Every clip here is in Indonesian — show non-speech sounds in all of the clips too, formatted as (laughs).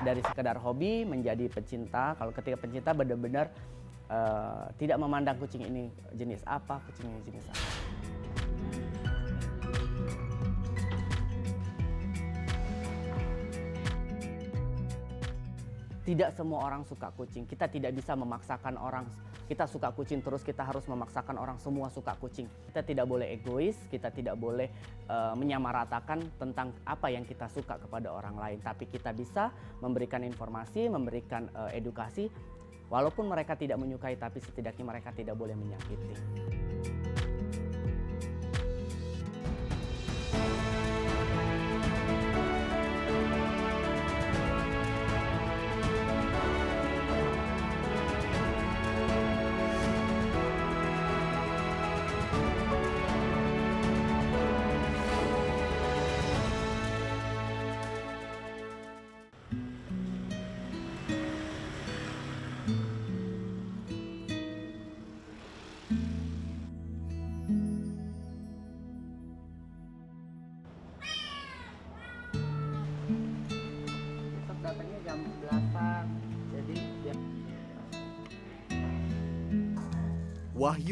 dari sekedar hobi menjadi pecinta. Kalau ketika pencinta benar-benar uh, tidak memandang kucing ini jenis apa, kucing ini jenis apa. Tidak semua orang suka kucing. Kita tidak bisa memaksakan orang kita suka kucing terus kita harus memaksakan orang semua suka kucing. Kita tidak boleh egois, kita tidak boleh uh, menyamaratakan tentang apa yang kita suka kepada orang lain. Tapi kita bisa memberikan informasi, memberikan uh, edukasi. Walaupun mereka tidak menyukai, tapi setidaknya mereka tidak boleh menyakiti.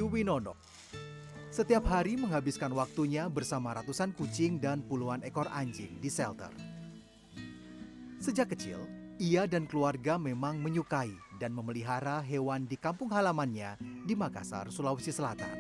Winono. Setiap hari menghabiskan waktunya bersama ratusan kucing dan puluhan ekor anjing di shelter. Sejak kecil, ia dan keluarga memang menyukai dan memelihara hewan di kampung halamannya di Makassar, Sulawesi Selatan.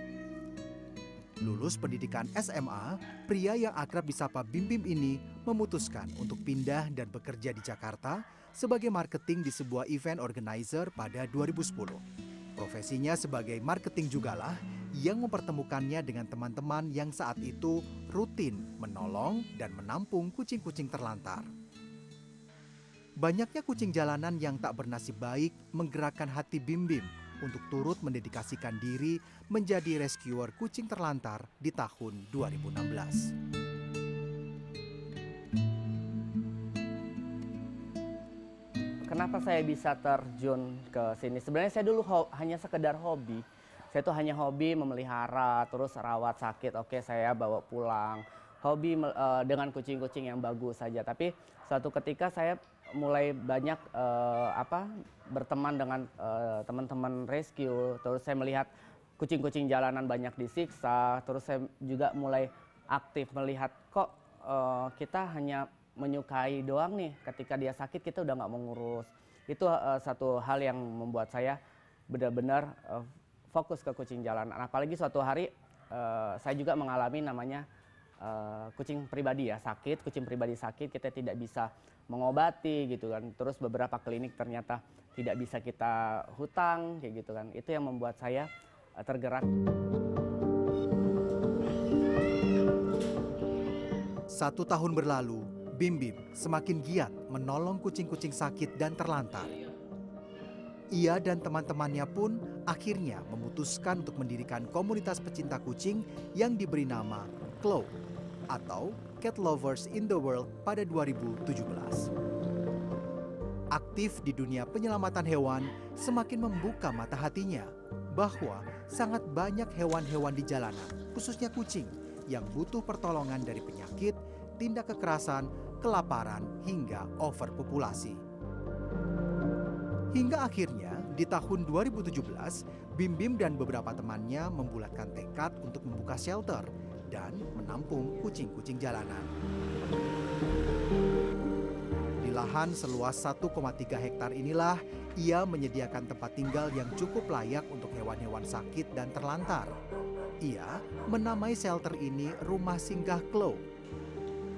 Lulus pendidikan SMA, pria yang akrab disapa Bim Bim ini memutuskan untuk pindah dan bekerja di Jakarta sebagai marketing di sebuah event organizer pada 2010. Profesinya sebagai marketing jugalah yang mempertemukannya dengan teman-teman yang saat itu rutin menolong dan menampung kucing-kucing terlantar. Banyaknya kucing jalanan yang tak bernasib baik menggerakkan hati Bim Bim untuk turut mendedikasikan diri menjadi rescuer kucing terlantar di tahun 2016. Kenapa saya bisa terjun ke sini? Sebenarnya saya dulu hanya sekedar hobi. Saya tuh hanya hobi memelihara, terus rawat sakit. Oke, saya bawa pulang. Hobi uh, dengan kucing-kucing yang bagus saja. Tapi suatu ketika saya mulai banyak uh, apa berteman dengan uh, teman-teman rescue. Terus saya melihat kucing-kucing jalanan banyak disiksa. Terus saya juga mulai aktif melihat kok uh, kita hanya menyukai doang nih. Ketika dia sakit kita udah nggak mengurus itu uh, satu hal yang membuat saya benar-benar uh, fokus ke kucing jalanan apalagi suatu hari uh, saya juga mengalami namanya uh, kucing pribadi ya sakit kucing pribadi sakit kita tidak bisa mengobati gitu kan. Terus beberapa klinik ternyata tidak bisa kita hutang kayak gitu kan. Itu yang membuat saya uh, tergerak. Satu tahun berlalu Bim Bim semakin giat menolong kucing-kucing sakit dan terlantar. Ia dan teman-temannya pun akhirnya memutuskan untuk mendirikan komunitas pecinta kucing yang diberi nama CLOW atau Cat Lovers in the World pada 2017. Aktif di dunia penyelamatan hewan semakin membuka mata hatinya bahwa sangat banyak hewan-hewan di jalanan, khususnya kucing, yang butuh pertolongan dari penyakit, tindak kekerasan, kelaparan, hingga overpopulasi. Hingga akhirnya di tahun 2017, Bim Bim dan beberapa temannya membulatkan tekad untuk membuka shelter dan menampung kucing-kucing jalanan. Di lahan seluas 1,3 hektar inilah ia menyediakan tempat tinggal yang cukup layak untuk hewan-hewan sakit dan terlantar. Ia menamai shelter ini Rumah Singgah Klo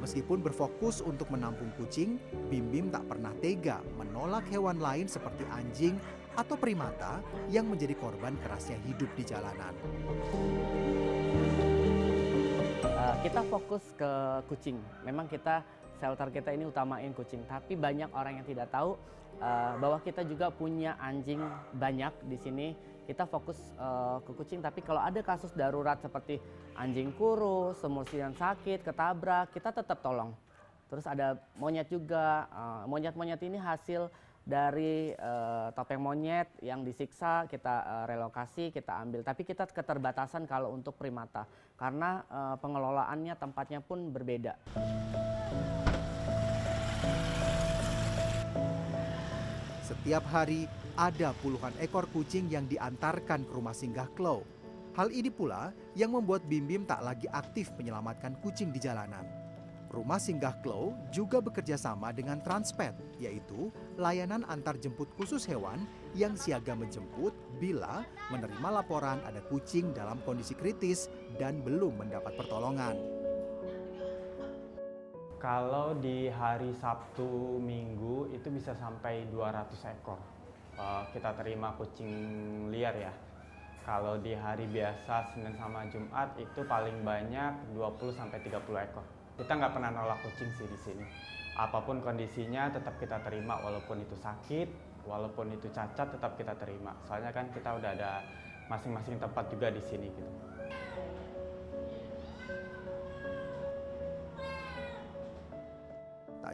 Meskipun berfokus untuk menampung kucing, Bim Bim tak pernah tega menolak hewan lain seperti anjing atau primata yang menjadi korban kerasnya hidup di jalanan. Uh, kita fokus ke kucing. Memang kita shelter kita ini utamain kucing, tapi banyak orang yang tidak tahu uh, bahwa kita juga punya anjing banyak di sini kita fokus uh, ke kucing tapi kalau ada kasus darurat seperti anjing kurus, semursian sakit, ketabrak, kita tetap tolong. Terus ada monyet juga, uh, monyet-monyet ini hasil dari uh, topeng monyet yang disiksa kita uh, relokasi kita ambil tapi kita keterbatasan kalau untuk primata karena uh, pengelolaannya tempatnya pun berbeda. Setiap hari ada puluhan ekor kucing yang diantarkan ke rumah singgah Klo. Hal ini pula yang membuat Bim Bim tak lagi aktif menyelamatkan kucing di jalanan. Rumah singgah Klo juga bekerja sama dengan Transpet, yaitu layanan antar jemput khusus hewan yang siaga menjemput bila menerima laporan ada kucing dalam kondisi kritis dan belum mendapat pertolongan. Kalau di hari Sabtu Minggu itu bisa sampai 200 ekor uh, kita terima kucing liar ya. Kalau di hari biasa Senin sama Jumat itu paling banyak 20 sampai 30 ekor. Kita nggak pernah nolak kucing sih di sini. Apa pun kondisinya tetap kita terima walaupun itu sakit, walaupun itu cacat tetap kita terima. Soalnya kan kita udah ada masing-masing tempat juga di sini gitu.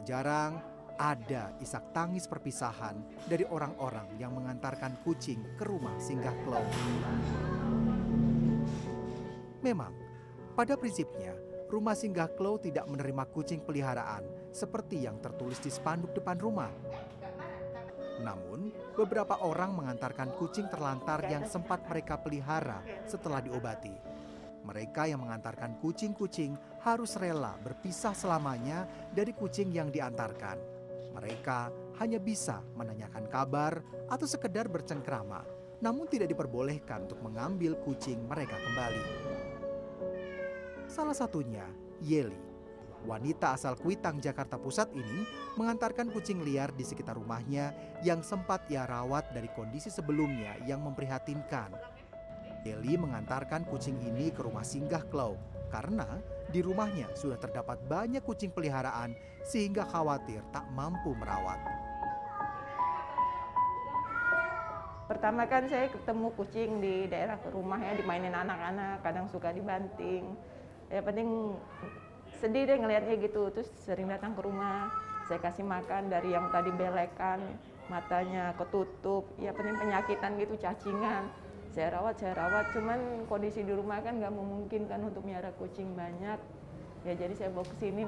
Jarang ada isak tangis perpisahan dari orang-orang yang mengantarkan kucing ke rumah singgah klau. Memang, pada prinsipnya, rumah singgah klau tidak menerima kucing peliharaan seperti yang tertulis di spanduk depan rumah. Namun, beberapa orang mengantarkan kucing terlantar yang sempat mereka pelihara setelah diobati. Mereka yang mengantarkan kucing-kucing harus rela berpisah selamanya dari kucing yang diantarkan. Mereka hanya bisa menanyakan kabar atau sekedar bercengkrama, namun tidak diperbolehkan untuk mengambil kucing mereka kembali. Salah satunya Yeli, wanita asal Kuitang, Jakarta Pusat ini mengantarkan kucing liar di sekitar rumahnya yang sempat ia rawat dari kondisi sebelumnya yang memprihatinkan. Yeli mengantarkan kucing ini ke rumah singgah Klau karena di rumahnya sudah terdapat banyak kucing peliharaan sehingga khawatir tak mampu merawat. Pertama kan saya ketemu kucing di daerah rumahnya dimainin anak-anak, kadang suka dibanting. Ya penting sedih deh ngelihatnya gitu, terus sering datang ke rumah, saya kasih makan dari yang tadi belekan, matanya ketutup, ya penting penyakitan gitu, cacingan. Saya rawat, saya rawat, cuman kondisi di rumah kan nggak memungkinkan untuk miara kucing banyak. Ya jadi saya bawa ke sini.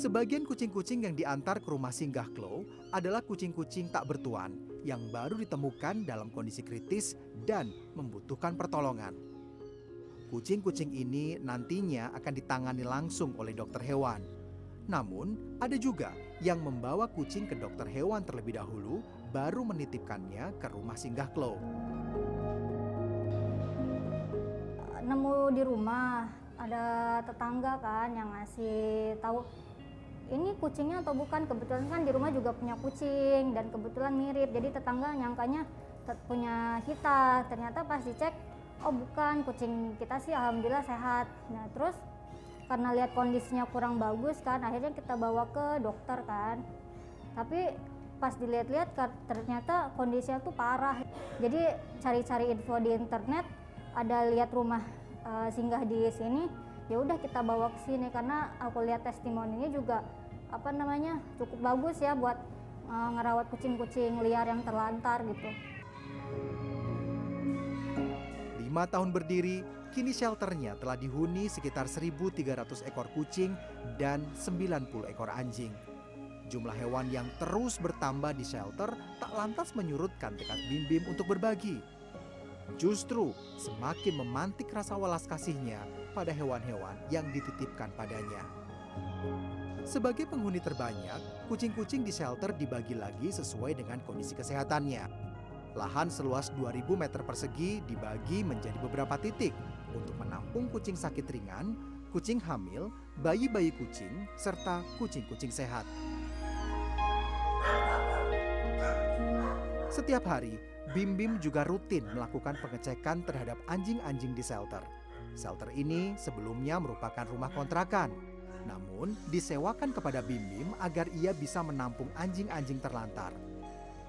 Sebagian kucing-kucing yang diantar ke rumah singgah Klo adalah kucing-kucing tak bertuan yang baru ditemukan dalam kondisi kritis dan membutuhkan pertolongan. Kucing-kucing ini nantinya akan ditangani langsung oleh dokter hewan. Namun, ada juga yang membawa kucing ke dokter hewan terlebih dahulu baru menitipkannya ke rumah singgah Klo. Nemu di rumah ada tetangga kan yang ngasih tahu ini kucingnya atau bukan? Kebetulan kan di rumah juga punya kucing dan kebetulan mirip jadi tetangga nyangkanya punya kita. Ternyata pas dicek oh bukan kucing kita sih alhamdulillah sehat. Nah terus karena lihat kondisinya kurang bagus kan akhirnya kita bawa ke dokter kan. Tapi pas dilihat-lihat ternyata kondisinya tuh parah. Jadi cari-cari info di internet ada lihat rumah uh, singgah di sini ya udah kita bawa ke sini. Karena aku lihat testimoninya juga apa namanya cukup bagus ya buat uh, ngerawat kucing-kucing liar yang terlantar gitu. Lima tahun berdiri, kini shelternya telah dihuni sekitar 1.300 ekor kucing dan 90 ekor anjing. Jumlah hewan yang terus bertambah di shelter tak lantas menyurutkan tekad Bim Bim untuk berbagi. Justru semakin memantik rasa walas kasihnya pada hewan-hewan yang dititipkan padanya. Sebagai penghuni terbanyak, kucing-kucing di shelter dibagi lagi sesuai dengan kondisi kesehatannya. Lahan seluas 2000 meter persegi dibagi menjadi beberapa titik untuk menampung kucing sakit ringan, kucing hamil, bayi-bayi kucing, serta kucing-kucing sehat. Setiap hari, Bim Bim juga rutin melakukan pengecekan terhadap anjing-anjing di shelter. Shelter ini sebelumnya merupakan rumah kontrakan namun, disewakan kepada Bim Bim agar ia bisa menampung anjing-anjing terlantar.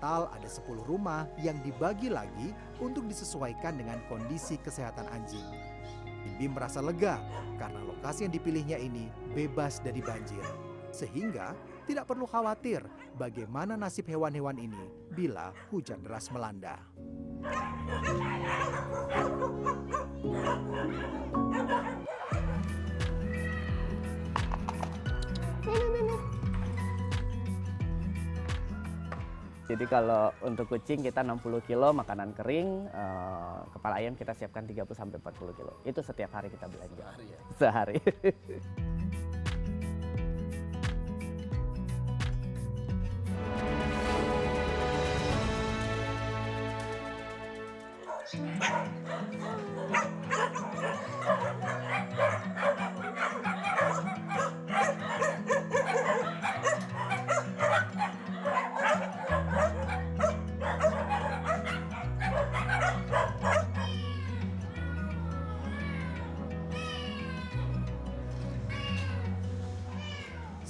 Tal ada 10 rumah yang dibagi lagi untuk disesuaikan dengan kondisi kesehatan anjing. Bim merasa lega karena lokasi yang dipilihnya ini bebas dari banjir. Sehingga tidak perlu khawatir bagaimana nasib hewan-hewan ini bila hujan deras melanda. Jadi kalau untuk kucing kita 60 kilo makanan kering, eh, kepala ayam kita siapkan 30 sampai 40 kilo. Itu setiap hari kita belanja. Sehari. (laughs)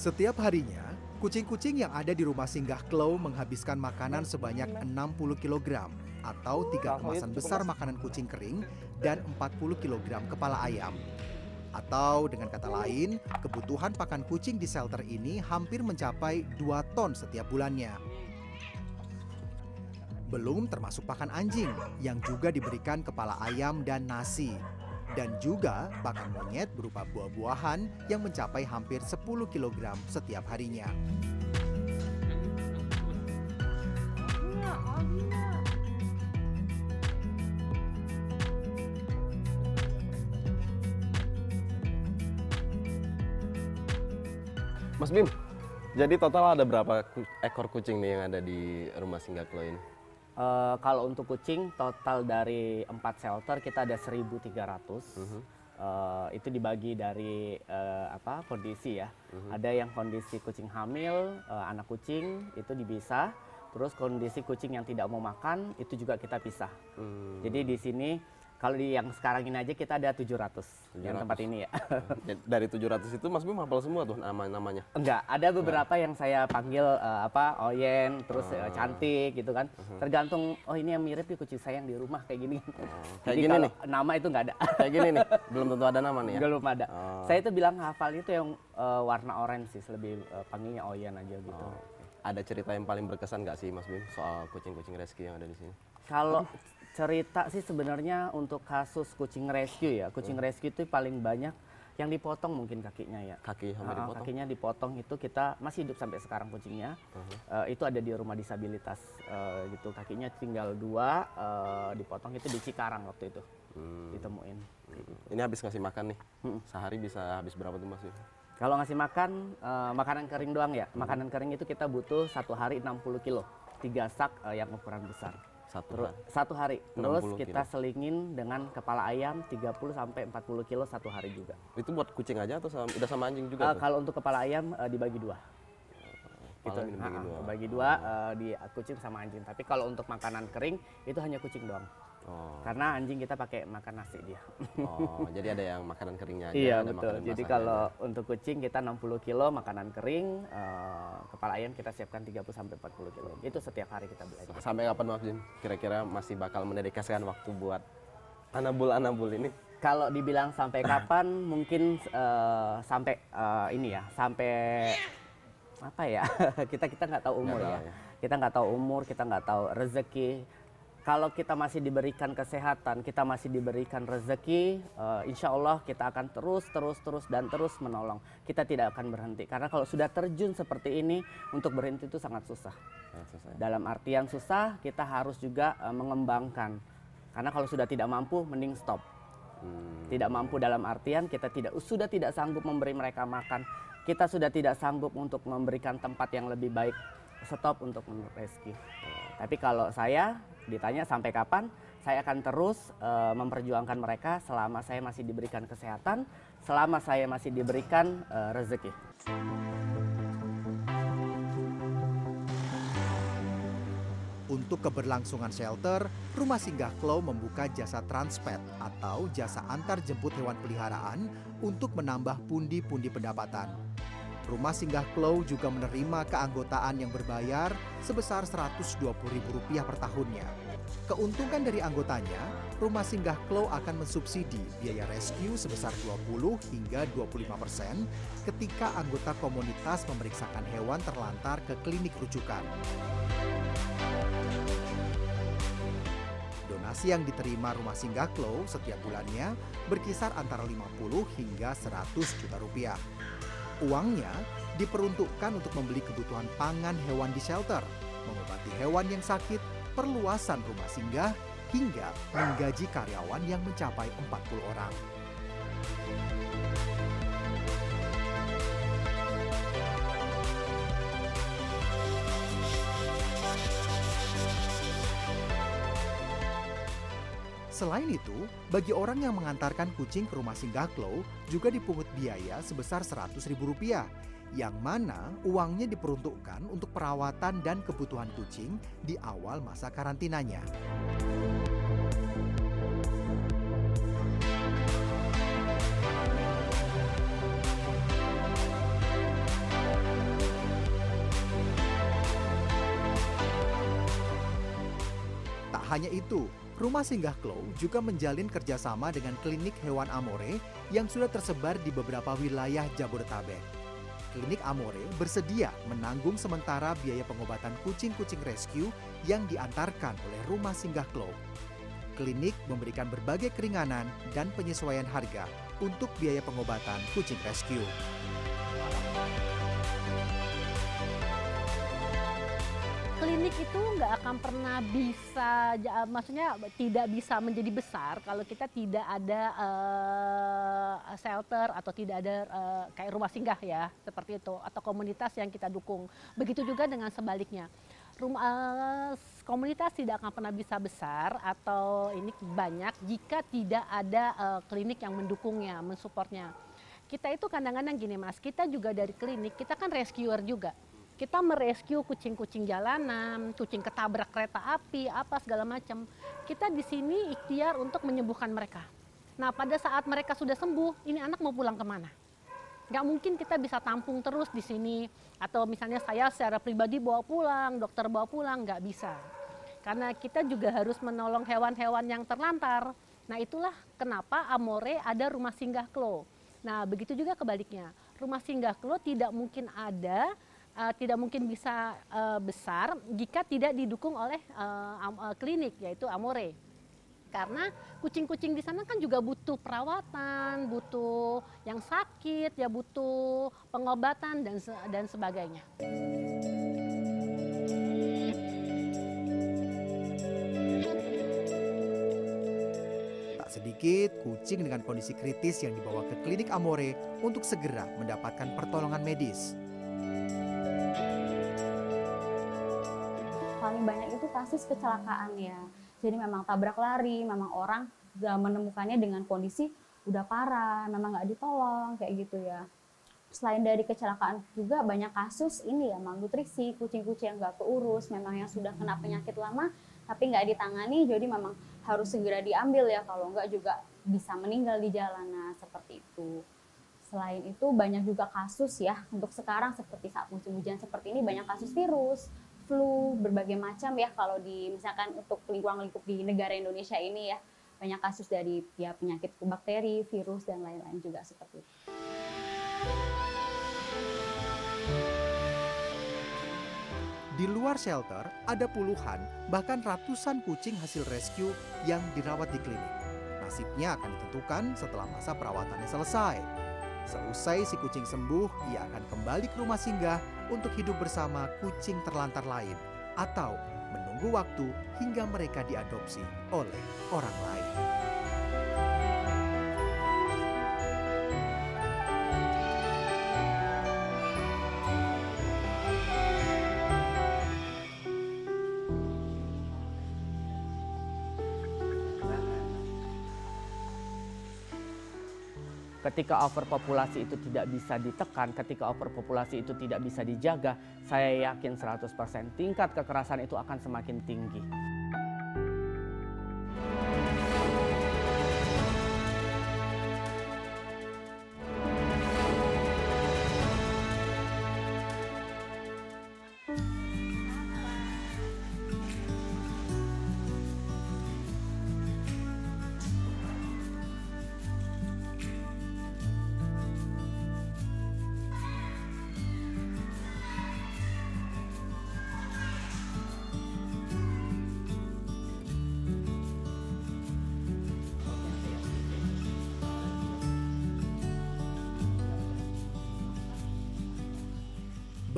Setiap harinya, kucing-kucing yang ada di rumah singgah Klau menghabiskan makanan sebanyak 60 kg atau tiga kemasan besar makanan kucing kering dan 40 kg kepala ayam. Atau dengan kata lain, kebutuhan pakan kucing di shelter ini hampir mencapai 2 ton setiap bulannya. Belum termasuk pakan anjing yang juga diberikan kepala ayam dan nasi. Dan juga pakan monyet berupa buah-buahan yang mencapai hampir 10 kg setiap harinya. Mas Bim, jadi total ada berapa ekor kucing nih yang ada di rumah singgah Klo ini? Eh, kalau untuk kucing total dari empat shelter kita ada 1.300. Eh, itu dibagi dari eh, apa kondisi ya. Ada yang kondisi kucing hamil, eh, anak kucing itu dipisah. Terus kondisi kucing yang tidak mau makan itu juga kita pisah. Jadi di sini kalau di yang sekarang ini aja kita ada 700, yang 700. tempat ini ya. (laughs) Ya, Dari 700 itu Mas Bim hafal semua tuh nama-namanya. Enggak, ada beberapa yang saya panggil eh, apa Oyen, terus eh, cantik gitu kan. Tergantung oh ini yang mirip nih kucing saya yang di rumah kayak gini. (laughs) kayak Jadi gini nih? nama itu nggak ada. Kayak gini nih, (laughs) belum tentu ada nama nih ya. Belum ada. Oh. Saya itu bilang hafal itu yang eh, warna orange sih, lebih eh, panggilnya Oyen aja gitu. Oh, oke. Ada cerita yang paling berkesan nggak sih Mas Bim soal kucing-kucing rescue yang ada di sini? Kalau cerita sih sebenarnya untuk kasus kucing rescue ya, kucing rescue itu paling banyak yang dipotong mungkin kakinya ya. Kaki sampai dipotong? Kakinya dipotong itu kita masih hidup sampai sekarang kucingnya. Eh, itu ada di rumah disabilitas eh, gitu. Kakinya tinggal dua eh, dipotong itu di Cikarang waktu itu Hmm. ditemuin. gitu. Ini habis ngasih makan nih. Mm. Sehari bisa habis berapa tuh Mas Bim? Kalau ngasih makan eh, makanan kering doang ya. Makanan kering itu kita butuh satu hari 60 kilo. Tiga sak eh, yang ukuran besar. Satu hari. satu hari. Terus 60 kita kilo. selingin dengan kepala ayam 30 sampai 40 kilo satu hari juga. Itu buat kucing aja atau sama, udah sama anjing juga tuh? kalau untuk kepala ayam eh, dibagi dua. Gitu. dibagi Ah, dua. Bagi dua eh, di kucing sama anjing. Tapi kalau untuk makanan kering itu hanya kucing doang. Oh. Karena anjing kita pakai makan nasi dia. oh, jadi ada yang makanan keringnya aja, iya ada betul. makanan Jadi kalau aja. untuk kucing kita 60 kilo makanan kering, eh, kepala ayam kita siapkan 30 sampai 40 kilo. Itu setiap hari kita belanja. sampai kapan Mas Bim? Kira-kira masih bakal mendedikasikan waktu buat anabul-anabul ini? Kalau dibilang sampai kapan, (laughs) mungkin eh, sampai eh, ini ya, sampai apa ya? (laughs) kita kita nggak tahu umur ya. tahu ya. Kita nggak tahu umur, kita nggak tahu rezeki. Kalau kita masih diberikan kesehatan, kita masih diberikan rezeki, eh, insya Allah kita akan terus, terus, terus dan terus menolong. Kita tidak akan berhenti karena kalau sudah terjun seperti ini, untuk berhenti itu sangat susah. Nah, selesai. Dalam artian susah, kita harus juga eh, mengembangkan. Karena kalau sudah tidak mampu, mending stop. Hmm. Tidak mampu dalam artian kita tidak sudah tidak sanggup memberi mereka makan. Kita sudah tidak sanggup untuk memberikan tempat yang lebih baik. Stop untuk rescue. Tapi kalau saya ditanya sampai kapan, saya akan terus eh, memperjuangkan mereka selama saya masih diberikan kesehatan, selama saya masih diberikan eh, rezeki. Untuk keberlangsungan shelter, Rumah Singgah Klau membuka jasa transpet atau jasa antar jemput hewan peliharaan untuk menambah pundi-pundi pendapatan. Rumah Singgah Klau juga menerima keanggotaan yang berbayar sebesar Rp120.000 per tahunnya. Keuntungan dari anggotanya, Rumah Singgah Klau akan mensubsidi biaya rescue sebesar 20 hingga 25 persen ketika anggota komunitas memeriksakan hewan terlantar ke klinik rujukan. Donasi yang diterima Rumah Singgah Klau setiap bulannya berkisar antara 50 hingga 100 juta rupiah. Uangnya diperuntukkan untuk membeli kebutuhan pangan hewan di shelter, mengobati hewan yang sakit, perluasan rumah singgah, hingga menggaji karyawan yang mencapai 40 orang. Selain itu, bagi orang yang mengantarkan kucing ke rumah singgah Klo juga dipungut biaya sebesar Rp100.000 yang mana uangnya diperuntukkan untuk perawatan dan kebutuhan kucing di awal masa karantinanya. Tak hanya itu, Rumah Singgah Klo juga menjalin kerjasama dengan klinik hewan Amore yang sudah tersebar di beberapa wilayah Jabodetabek. Klinik Amore bersedia menanggung sementara biaya pengobatan kucing-kucing rescue yang diantarkan oleh Rumah Singgah Klo. Klinik memberikan berbagai keringanan dan penyesuaian harga untuk biaya pengobatan kucing rescue. Klinik itu nggak akan pernah bisa, maksudnya tidak bisa menjadi besar kalau kita tidak ada eh, shelter atau tidak ada eh, kayak rumah singgah ya seperti itu atau komunitas yang kita dukung. Begitu juga dengan sebaliknya. Rumah eh, komunitas tidak akan pernah bisa besar atau ini banyak jika tidak ada eh, klinik yang mendukungnya, mensupportnya. Kita itu kadang-kadang gini mas, kita juga dari klinik, kita kan rescuer juga kita merescue kucing-kucing jalanan, kucing ketabrak kereta api, apa segala macam. Kita di sini ikhtiar untuk menyembuhkan mereka. Nah pada saat mereka sudah sembuh, ini anak mau pulang ke mana? Gak mungkin kita bisa tampung terus di sini. Atau misalnya saya secara pribadi bawa pulang, dokter bawa pulang, nggak bisa. Karena kita juga harus menolong hewan-hewan yang terlantar. Nah itulah kenapa Amore ada rumah singgah klo. Nah begitu juga kebaliknya. Rumah singgah klo tidak mungkin ada uh, tidak mungkin bisa uh, besar jika tidak didukung oleh uh, uh, klinik yaitu Amore. Karena kucing-kucing di sana kan juga butuh perawatan, butuh yang sakit, ya butuh pengobatan dan dan sebagainya. Tak sedikit kucing dengan kondisi kritis yang dibawa ke klinik Amore untuk segera mendapatkan pertolongan medis. Kasus kecelakaan ya. Jadi memang tabrak lari, memang orang menemukannya dengan kondisi udah parah, memang nggak ditolong kayak gitu ya. Selain dari kecelakaan juga banyak kasus ini ya malnutrisi, kucing-kucing yang nggak keurus, memang yang sudah kena penyakit lama tapi nggak ditangani, jadi memang harus segera diambil ya kalau nggak juga bisa meninggal di jalanan seperti itu. Selain itu banyak juga kasus ya untuk sekarang seperti saat musim hujan seperti ini banyak kasus virus, flu berbagai macam ya kalau di misalkan untuk lingkungan lingkup di negara Indonesia ini ya banyak kasus dari ya penyakit bakteri, virus dan lain-lain juga seperti itu. Di luar shelter, ada puluhan, bahkan ratusan kucing hasil rescue yang dirawat di klinik. Nasibnya akan ditentukan setelah masa perawatannya selesai. Seusai si kucing sembuh, ia akan kembali ke rumah singgah untuk hidup bersama kucing terlantar lain atau menunggu waktu hingga mereka diadopsi oleh orang lain. Ketika overpopulasi itu tidak bisa ditekan, ketika overpopulasi itu tidak bisa dijaga, saya yakin 100% tingkat kekerasan itu akan semakin tinggi.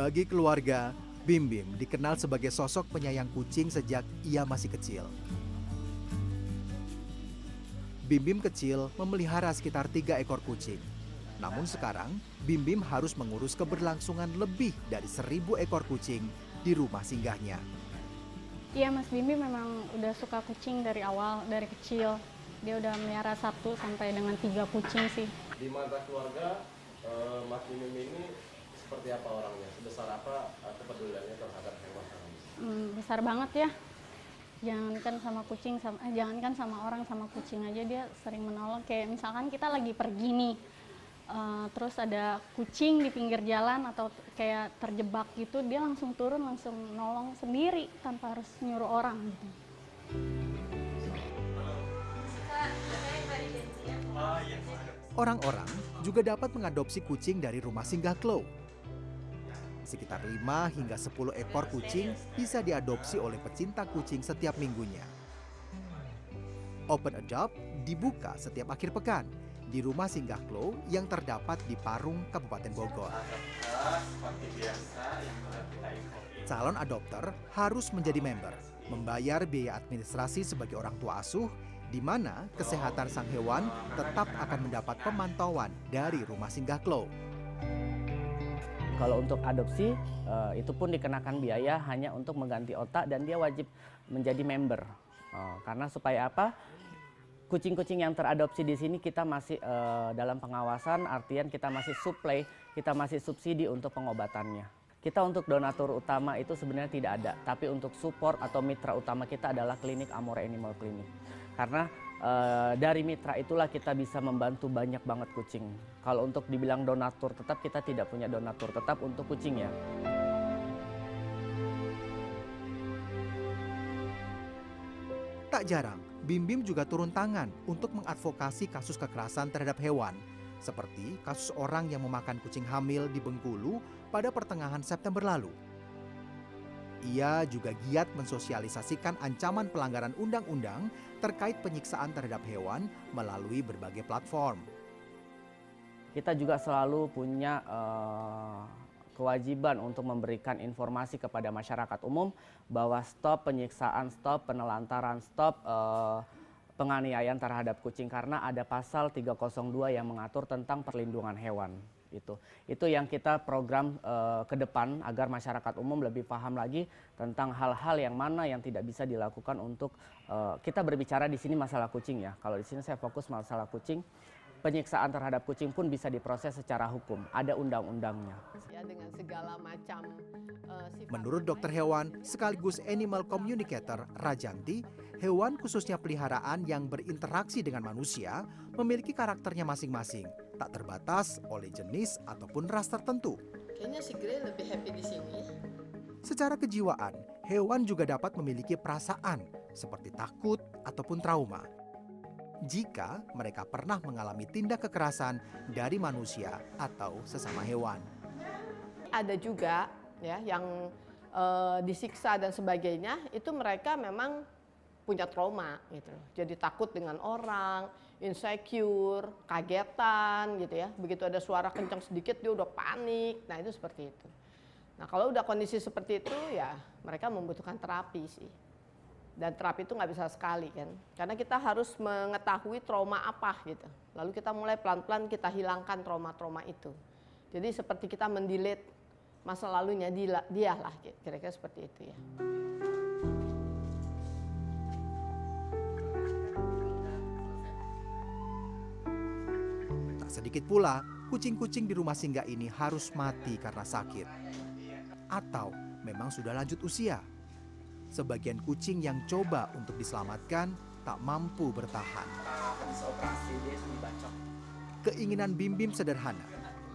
Bagi keluarga, Bim Bim dikenal sebagai sosok penyayang kucing sejak ia masih kecil. Bim Bim kecil memelihara sekitar tiga ekor kucing. Namun sekarang, Bim Bim harus mengurus keberlangsungan lebih dari seribu ekor kucing di rumah singgahnya. Iya Mas Bimbi memang udah suka kucing dari awal, dari kecil. Dia udah melihara satu sampai dengan tiga kucing sih. Di mata keluarga, eh, Mas Bimim ini seperti apa orangnya? Sebesar apa eh, kepeduliannya terhadap hewan? Hmm, besar banget ya. Jangankan sama kucing, sama, eh, jangankan sama orang, sama kucing aja dia sering menolong. Kayak misalkan kita lagi pergi nih, eh, terus ada kucing di pinggir jalan atau kayak terjebak gitu, dia langsung turun, langsung nolong sendiri tanpa harus nyuruh orang gitu. Orang-orang juga dapat mengadopsi kucing dari rumah singgah Klo. Sekitar 5 hingga 10 ekor kucing bisa diadopsi oleh pecinta kucing setiap minggunya. Open Adopt dibuka setiap akhir pekan di rumah singgah Klo yang terdapat di Parung, Kabupaten Bogor. Calon adopter harus menjadi member, membayar biaya administrasi sebagai orang tua asuh, di mana kesehatan sang hewan tetap akan mendapat pemantauan dari rumah singgah Klo. Kalau untuk adopsi eh, itu pun dikenakan biaya hanya untuk mengganti otak dan dia wajib menjadi member. Oh, karena supaya apa? Kucing-kucing yang teradopsi di sini kita masih eh, dalam pengawasan, artian kita masih supply, kita masih subsidi untuk pengobatannya. Kita untuk donatur utama itu sebenarnya tidak ada, tapi untuk support atau mitra utama kita adalah klinik Amore Animal Clinic. Karena eh, dari mitra itulah kita bisa membantu banyak banget kucing. Kalau untuk dibilang donatur tetap kita tidak punya donatur tetap untuk kucing ya. Tak jarang, Bim Bim juga turun tangan untuk mengadvokasi kasus kekerasan terhadap hewan, seperti kasus orang yang memakan kucing hamil di Bengkulu pada pertengahan September lalu. Ia juga giat mensosialisasikan ancaman pelanggaran undang-undang terkait penyiksaan terhadap hewan melalui berbagai platform. Kita juga selalu punya eh, kewajiban untuk memberikan informasi kepada masyarakat umum bahwa stop penyiksaan, stop penelantaran, stop eh, penganiayaan terhadap kucing karena ada pasal 302 yang mengatur tentang perlindungan hewan itu. Itu yang kita program eh, ke depan agar masyarakat umum lebih paham lagi tentang hal-hal yang mana yang tidak bisa dilakukan untuk eh, kita berbicara di sini masalah kucing ya. Kalau di sini saya fokus masalah kucing penyiksaan terhadap kucing pun bisa diproses secara hukum. Ada undang-undangnya. ya dengan segala macam eh, sifat Menurut dokter hewan sekaligus animal communicator Rajanti, hewan khususnya peliharaan yang berinteraksi dengan manusia memiliki karakternya masing-masing, tak terbatas oleh jenis ataupun ras tertentu. kayaknya si Grey lebih happy di sini Secara kejiwaan, hewan juga dapat memiliki perasaan seperti takut ataupun trauma. Jika mereka pernah mengalami tindak kekerasan dari manusia atau sesama hewan. ada juga ya yang eh, disiksa dan sebagainya itu mereka memang punya trauma gitu. Jadi takut dengan orang, insecure, kagetan gitu ya. Begitu ada suara kencang sedikit dia udah panik. Nah, itu seperti itu. Nah, kalau udah kondisi seperti itu ya mereka membutuhkan terapi sih. Dan terapi itu nggak bisa sekali kan. Karena kita harus mengetahui trauma apa gitu. Lalu kita mulai pelan-pelan kita hilangkan trauma-trauma itu. Jadi seperti kita mendelete masa lalunya dia, lah kira-kira seperti itu ya. Sedikit pula, kucing-kucing di rumah singgah ini harus mati karena sakit. Atau memang sudah lanjut usia. Sebagian kucing yang coba untuk diselamatkan tak mampu bertahan. Keinginan Bim Bim sederhana.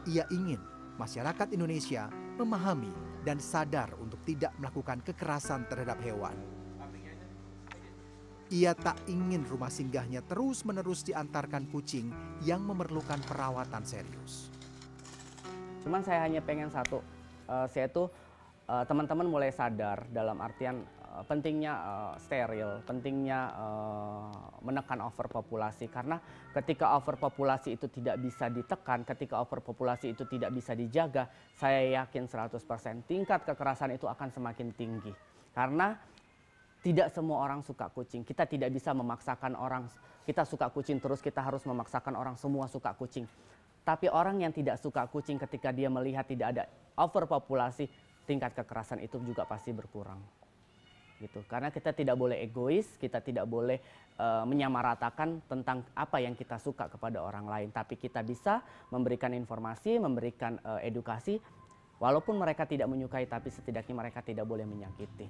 Ia ingin masyarakat Indonesia memahami dan sadar untuk tidak melakukan kekerasan terhadap hewan. Ia tak ingin rumah singgahnya terus-menerus diantarkan kucing yang memerlukan perawatan serius. Cuman saya hanya pengen satu, eh, saya tuh eh, teman-teman mulai sadar dalam artian eh, pentingnya eh, steril, pentingnya eh, menekan overpopulasi karena ketika overpopulasi itu tidak bisa ditekan, ketika overpopulasi itu tidak bisa dijaga, saya yakin 100% tingkat kekerasan itu akan semakin tinggi. Karena tidak semua orang suka kucing. Kita tidak bisa memaksakan orang kita suka kucing terus kita harus memaksakan orang semua suka kucing. Tapi orang yang tidak suka kucing ketika dia melihat tidak ada overpopulasi, tingkat kekerasan itu juga pasti berkurang. Gitu. Karena kita tidak boleh egois, kita tidak boleh uh, menyamaratakan tentang apa yang kita suka kepada orang lain, tapi kita bisa memberikan informasi, memberikan uh, edukasi walaupun mereka tidak menyukai tapi setidaknya mereka tidak boleh menyakiti.